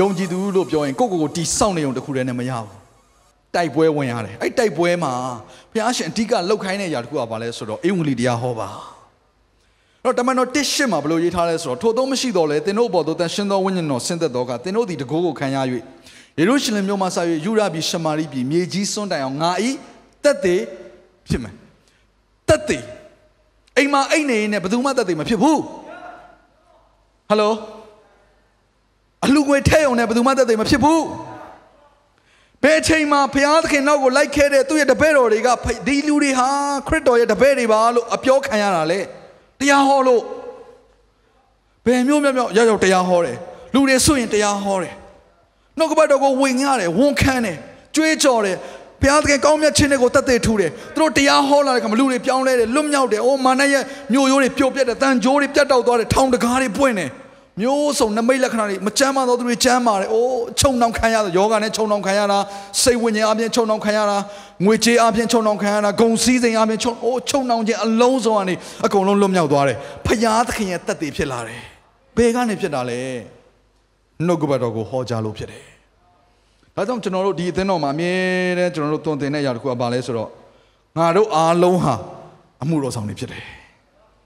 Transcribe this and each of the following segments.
ယ်ယုံကြည်သူလို့ပြောရင်ကိုယ့်ကိုယ်ကိုတီစောင့်နေုံတခုတည်းနဲ့မရဘူးတိုက်ပွဲဝင်ရတယ်အဲ့တိုက်ပွဲမှာဘုရားရှင်အဓိကလောက်ခိုင်းတဲ့အရာတခုကဘာလဲဆိုတော့အေဝံဂေလိတရားဟောပါအဲ့တော့တမန်တော်တစ်ရှစ်မှာဘယ်လိုရေးထားလဲဆိုတော့ထို့သောမရှိတော့လဲသင်တို့ဘော်သို့တန်ရှင်သောဝိညာဉ်တော်ဆင်းသက်တော်ကသင်တို့သည်တကိုးကိုခံရ၍ယေရုရှလင်မြို့မှဆာ၍ယူရပြည်ရှမာရိပြည်မြေကြီးစွန်းတိုင်အောင်ငါဤတက်သေးဖြစ်မယ်တက်သေးအိမ်မှာအိမ်နေရင်လည်းဘယ်သူမှတက်သေးမဖြစ်ဘူးဟယ်လို အလူငွေထဲုံနဲ့ဘယ်သူမှတက်သိမဖြစ်ဘူးဘယ်အချိန်မှာဘုရားသခင်နောက်ကိုလိုက်ခဲ့တဲ့သူ့ရဲ့တပည့်တော်တွေကဒီလူတွေဟာခရစ်တော်ရဲ့တပည့်တွေပါလို့အပြောခံရတာလေတရားဟောလို့ဘယ်မျိုးမျိုးမျိုးရောက်ရောက်တရားဟောတယ်လူတွေဆိုရင်တရားဟောတယ်နှုတ်ကပတ်တော်ကိုဝင်ရတယ်ဝန်ခံတယ်ကြွေးကြော်တယ်ဘုရားသခင်ကောင်းမြတ်ခြင်းတွေကိုတတ်သိထူတယ်သူတို့တရားဟောလာတဲ့ခါမှာလူတွေပြောင်းလဲတယ်လွတ်မြောက်တယ်အိုးမာနရဲ့မျိုးရိုးတွေပျော်ပြတ်တယ်တန်ကြိုးတွေပြတ်တောက်သွားတယ်ထောင်တကားတွေပွင့်တယ် မျိုးစုံနမိတ်လက္ခဏာတွေမကြမ်းပါတော့သူတွေကြမ်းပါတယ်။အိုးခြုံနှောင်ခံရတာယောဂနဲ့ခြုံနှောင်ခံရတာစိတ်ဝိညာဉ်အပြင်ခြုံနှောင်ခံရတာငွေကြေးအပြင်ခြုံနှောင်ခံရတာဂုံစည်းစိမ်အပြင်ခြုံအိုးခြုံနှောင်ခြင်းအလုံးစုံကနေအကုန်လုံးလွတ်မြောက်သွားတယ်။ဖယားသခင်ရဲ့တက်တည်ဖြစ်လာတယ်။ဘယ်ကနေဖြစ်တာလဲ။နှုတ်ကပတ်တော်ကိုဟောကြားလို့ဖြစ်တယ်။ဒါကြောင့်ကျွန်တော်တို့ဒီအသင်းတော်မှာအမြဲတမ်းကျွန်တော်တို့တုံတင်တဲ့အရာတစ်ခုကဘာလဲဆိုတော့ငါတို့အားလုံးဟာအမှုတော်ဆောင်နေဖြစ်တယ်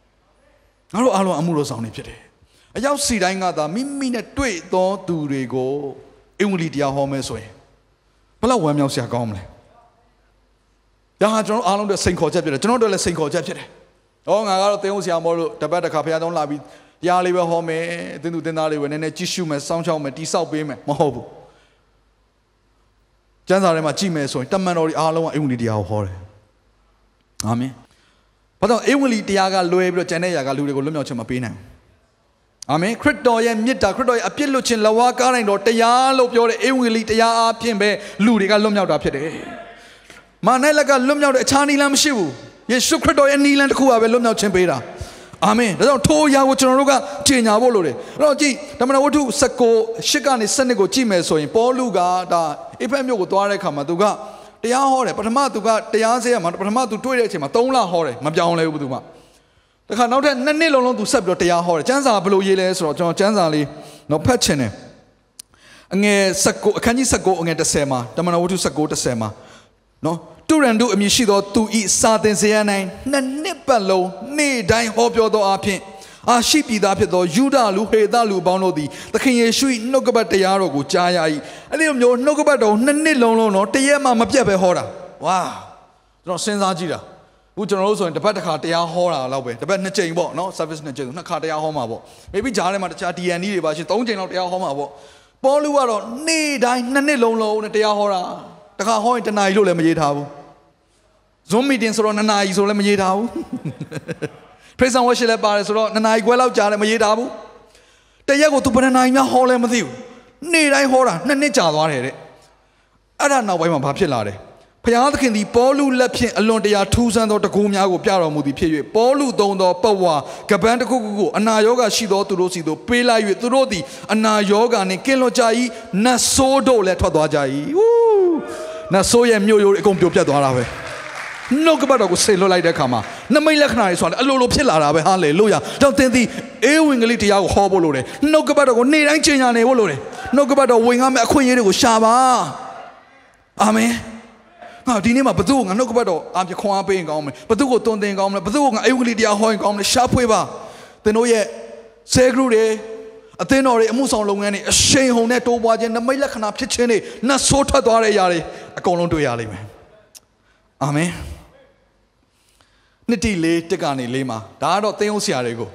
။ငါတို့အားလုံးအမှုတော်ဆောင်နေဖြစ်တယ်။ အရောက်စီတိုင်းကသာမိမိနဲ့တွေ့သောသူတွေကိုအင်္ဂလိပ်တရားဟောမယ်ဆိုရင်ဘယ်လောက်ဝမ်းမြောက်စရာကောင်းမလဲ။ဒါဟာကျွန်တော်အားလုံးအတွက်စိန်ခေါ်ချက်ဖြစ်တယ်ကျွန်တော်တို့လည်းစိန်ခေါ်ချက်ဖြစ်တယ်။ဟောငါကတော့တင်းဦးဆရာမောလို့တပတ်တစ်ခါဖခင်သုံးလာပြီးတရားလေးပဲဟောမယ်အသင်သူတင်သားလေးပဲနည်းနည်းကြည့်ရှုမယ်စောင့်ရှောက်မယ်တိဆောက်ပေးမယ်မဟုတ်ဘူး။ကျမ်းစာထဲမှာကြည့်မယ်ဆိုရင်တမန်တော်တွေအားလုံးကအင်္ဂလိပ်တရားကိုဟောတယ်။အာမင်။ဘာကြောင့်အင်္ဂလိပ်တရားကလွယ်ပြီးတော့ကျန်တဲ့ຢာကလူတွေကိုလွတ်မြောက်ခြင်းမပေးနိုင်ဘူး။ အာမင်ခရစ်တော်ရဲ့မြစ်တာခရစ်တော်ရဲ့အပြစ်လွတ်ခြင်းလဝါကားနိုင်တော်တရားလို့ပြောတဲ့အင်္ဂလိပ်တရားအပြင်ပဲလူတွေကလွတ်မြောက်တာဖြစ်တယ်။မာနလက်ကလွတ်မြောက်တဲ့အခြားနည်းလမ်းမရှိဘူး။ယေရှုခရစ်တော်ရဲ့နည်းလမ်းတစ်ခုပါပဲလွတ်မြောက်ခြင်းပေးတာ။အာမင်။ဒါကြောင့်ထိုအရာကိုကျွန်တော်တို့ကကြေညာဖို့လိုတယ်။အဲ့တော့ကြည့်ဓမ္မဝတ္ထု19ရှစ်ကနေ7ကိုကြည့်မယ်ဆိုရင်ပေါလုကဒါအေဖက်မြို့ကိုသွားတဲ့အခါမှာသူကတရားဟောတယ်ပထမသူကတရားစဲရမှာပထမသူတွေ့တဲ့အချိန်မှာ3လဟောတယ်မပြောင်းလဲဘူးသူက တခါနောက်ထပ်နှစ်နှစ်လုံးလုံးသူဆက်ပြီးတော့တရားဟောတယ်ကျမ်းစာဘယ်လိုရေးလဲဆိုတော့ကျွန်တော်ကျမ်းစာလေးတော့ဖတ်ချင်တယ်အငယ်19အခန်းကြီး19အငယ်10မှာတမန်တော်ဝတ္ထု19 10မှာနော်တူရန်တို့အမည်ရှိသောသူဤစာသင်စေရနိုင်နှစ်နှစ်ပတ်လုံးနေ့တိုင်းဟောပြောသောအဖြစ်အာရှိပြည်သားဖြစ်သောယူဒလူဟေသလူပေါင်းတို့သည်သခင်ယေရှု၏နှုတ်ကပတ်တရားတော်ကိုကြားရ၏အဲ့ဒီလိုမျိုးနှုတ်ကပတ်တော်နှစ်နှစ်လုံးလုံးတော့တရက်မှမပြတ်ပဲဟောတာဝါကျွန်တော်စဉ်းစားကြည့်တာအ ခုကျွန်တော်တို့ဆိုရင်တစ်ပတ်တစ်ခါတရားဟောတာလောက်ပဲတစ်ပတ်နှစ်ကြိမ်ပေါ့နော် service နှစ်ကြိမ်နှစ်ခါတရားဟောမှာပေါ့ maybe ဂျားထဲမှာတခြား DND တွေပါရှင်သုံးကြိမ်လောက်တရားဟောမှာပေါ့ပေါလုကတော့နေ့တိုင်းနှစ်နှစ်လုံးလုံးနဲ့တရားဟောတာတစ်ခါဟောရင်တစ်နာရီလို့လည်းမရေးထားဘူး Zoom meeting ဆိုတော့နှစ်နာရီဆိုလည်းမရေးထားဘူး Praise and worship လည်းပါတယ်ဆိုတော့နှစ်နာရီခွဲလောက်ကြာလည်းမရေးထားဘူးတရက်ကိုသူဘယ်နှစ်နာရီများဟောလဲမသိဘူးနေ့တိုင်းဟောတာနှစ်နှစ်ကြာသွားတယ်တဲ့အဲ့ဒါနောက်ပိုင်းမှာဘာဖြစ်လာလဲ ဖျားသခင်သည်ပေါလုလက်ဖြင့်အလွန်တရာထူးဆန်းသောတကူများကိုပြတော်မူသည်ဖြစ်၍ပေါလုသုံးသောပတ်ဝါကပန်းတစ်ခုခုကိုအနာရောဂါရှိသောသူတို့စီသို့ပေးလိုက်၍သူတို့သည်အနာရောဂါနှင့်ကင်းလွတ်ကြ၏နတ်ဆိုးတို့လည်းထွက်သွားကြ၏ဝူးနတ်ဆိုးရဲ့မြို့ရိုးတွေအကုန်ပြိုပြတ်သွားတာပဲနှုတ်ကပတ်တော်ကိုဆေလွတ်လိုက်တဲ့အခါမှာနမိတ်လက္ခဏာတွေဆိုတာအလိုလိုဖြစ်လာတာပဲဟာလေလုယာကြောင့်သင်သည်အေဝံဂေလိတရားကိုဟောဖို့လိုတယ်နှုတ်ကပတ်တော်ကိုနေ့တိုင်းကျင့်ကြံနေဖို့လိုတယ်နှုတ်ကပတ်တော်ဝင်ကားမဲ့အခွင့်အရေးတွေကိုရှာပါအာမင် ငါဒီနေ့မှာဘသူ့ကိုငါနှုတ်ကပတ်တော်အာပြခွန်အားပေးရင်ကောင်းမယ်ဘသူ့ကိုတွင်တင်ကောင်းမလဲဘသူ့ကိုငါအေဝံဂေလိတရားဟောရင်ကောင်းမလဲရှာဖွေပါသင်တို့ရဲ့ဆဲဂရုတွေအသင်းတော်တွေအမှုဆောင်လုပ်ငန်းတွေအရှိန်ဟုန်နဲ့တိုးပွားခြင်းနမိတ်လက္ခဏာဖြစ်ခြင်းတွေနှက်ဆိုးထွက်သွားတဲ့အရာတွေအကုန်လုံးတွေ့ရလိမ့်မယ်အာမင်နှစ်တိလေးတက်ကနေလေးမှာဒါကတော့သင်းအောင်ဆရာတွေကို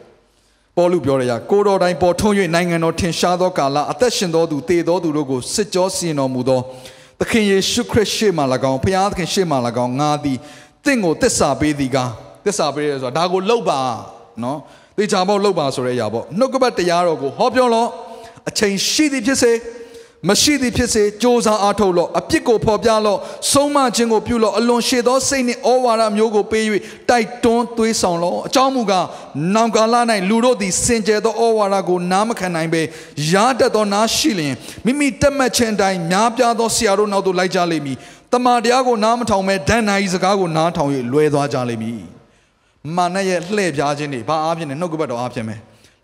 ပေါ်လူပြောရရာကိုတော်တိုင်းပေါ်ထွန်း၍နိုင်ငံတော်ထင်ရှားသောကာလအသက်ရှင်သောသူတည်သောသူတို့ကိုစစ်ကြောစီရင်တော်မူသော သခင်ယေရှုခရစ်ရှေ့မှ၎င်းဖခင်သခင်ရှေ့မှ၎င်းငါသည်တင့်ကိုတစ္ဆာပေးသည်ကားတစ္ဆာပေးရဆိုတာဒါကိုလောက်ပါနော်သသေချာပေါက်လုပ်ပါဆိုတဲ့အရာပေါ့နှုတ်ကပတ်တရားတော်ကိုဟောပြောလို့အချိန်ရှိသည်ဖြစ်စေ မရှိသည်ဖြစ်စေစ조사အားထုတ်လို့အပြစ်ကိုဖော်ပြလို့ဆုံးမခြင်းကိုပြုလို့အလွန်ရှည်သောစိတ်နှင့်ဩဝါဒမျိုးကိုပေး၍တိုက်တွန်းသွေးဆောင်လို့အကြောင်းမူကားနောင်ကာလ၌လူတို့သည်စင်ကြယ်သောဩဝါဒကိုနားမခံနိုင်ပေရားတတ်သောနားရှိလျင်မိမိတက်မှတ်ခြင်းအတိုင်းများပြားသောဆရာတို့နောက်သို့လိုက်ကြလိမ့်မည်တမန်တရားကိုနားမထောင်မဲ့ဒဏ္ဍာရီစကားကိုနားထောင်၍လွဲသွားကြလိမ့်မည်မာနရဲ့လှည့်ပြားခြင်းတွေဘာအားဖြင့်လဲနှုတ်ကပတ်တော်အားဖြင့်ပဲ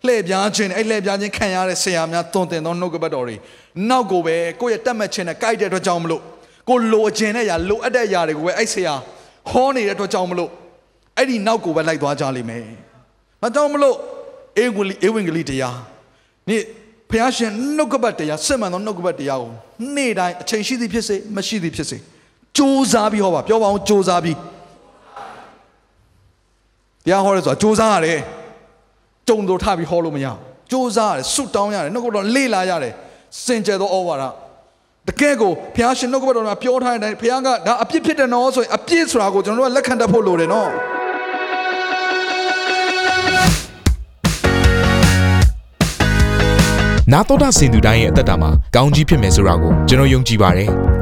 လှည့်ပြားခြင်းအဲ့လှည့်ပြားခြင်းခံရတဲ့ဆရာများတွင်တင်သောနှုတ်ကပတ်တော်တွေနောက်ကိုပဲကိုယ့်ရဲ့တက်မှတ်ခြင်းနဲ့ကြိုက်တဲ့အတွက်ကြောင့်မလို့ကိုလိုအကျင်တဲ့အရာလိုအပ်တဲ့အရာတွေကိုပဲအဲ့ဆရာဟောနေတဲ့အတွက်ကြောင့်မလို့အဲ့ဒီနောက်ကိုပဲလိုက်သွားကြလိမ့်မယ်။မကြောင့်မလို့အေဝံဂေလိအေဝံဂေလိတရားနေ့ဖျားရှင်နှုတ်ကပတ်တရားစစ်မှန်သောနှုတ်ကပတ်တရားကိုနေ့တိုင်းအချိန်ရှိသည်ဖြစ်စေမရှိသည်ဖြစ်စေစူးစမ်းပြီးဟောပါပြောပါအောင်စူးစမ်းပြီးတရားဟောရဲဆိုတာစူးစမ်းရတယ် ကြုံတို့ထပြီးဟောလို့မရဘူးစူးစမ်းရတယ်ဆွတ်တောင်းရတယ်နှုတ်ကပတ်တော်လေ့လာရတယ်စင်ကြယ်သောဩဝါဒတကယ်ကိုဘုရားရှင်နှုတ်ကပတ်တော်ကပြောထားတဲ့အတိုင်းဘုရားကဒါအပြစ်ဖြစ်တယ်နော်ဆိုရင်အပြစ်ဆိုတာကိုကျွန်တော်တို့ကလက်ခံတတ်ဖို့လိုတယ်နော်နာတော်တာစင်သူတိုင်းရဲ့အသက်တာမှာကောင်းကြီးဖြစ်မယ်ဆိုတာကိုကျွန်တော်ယုံကြည်ပါတယ်။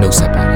နှုတ်ဆက်ပါတယ်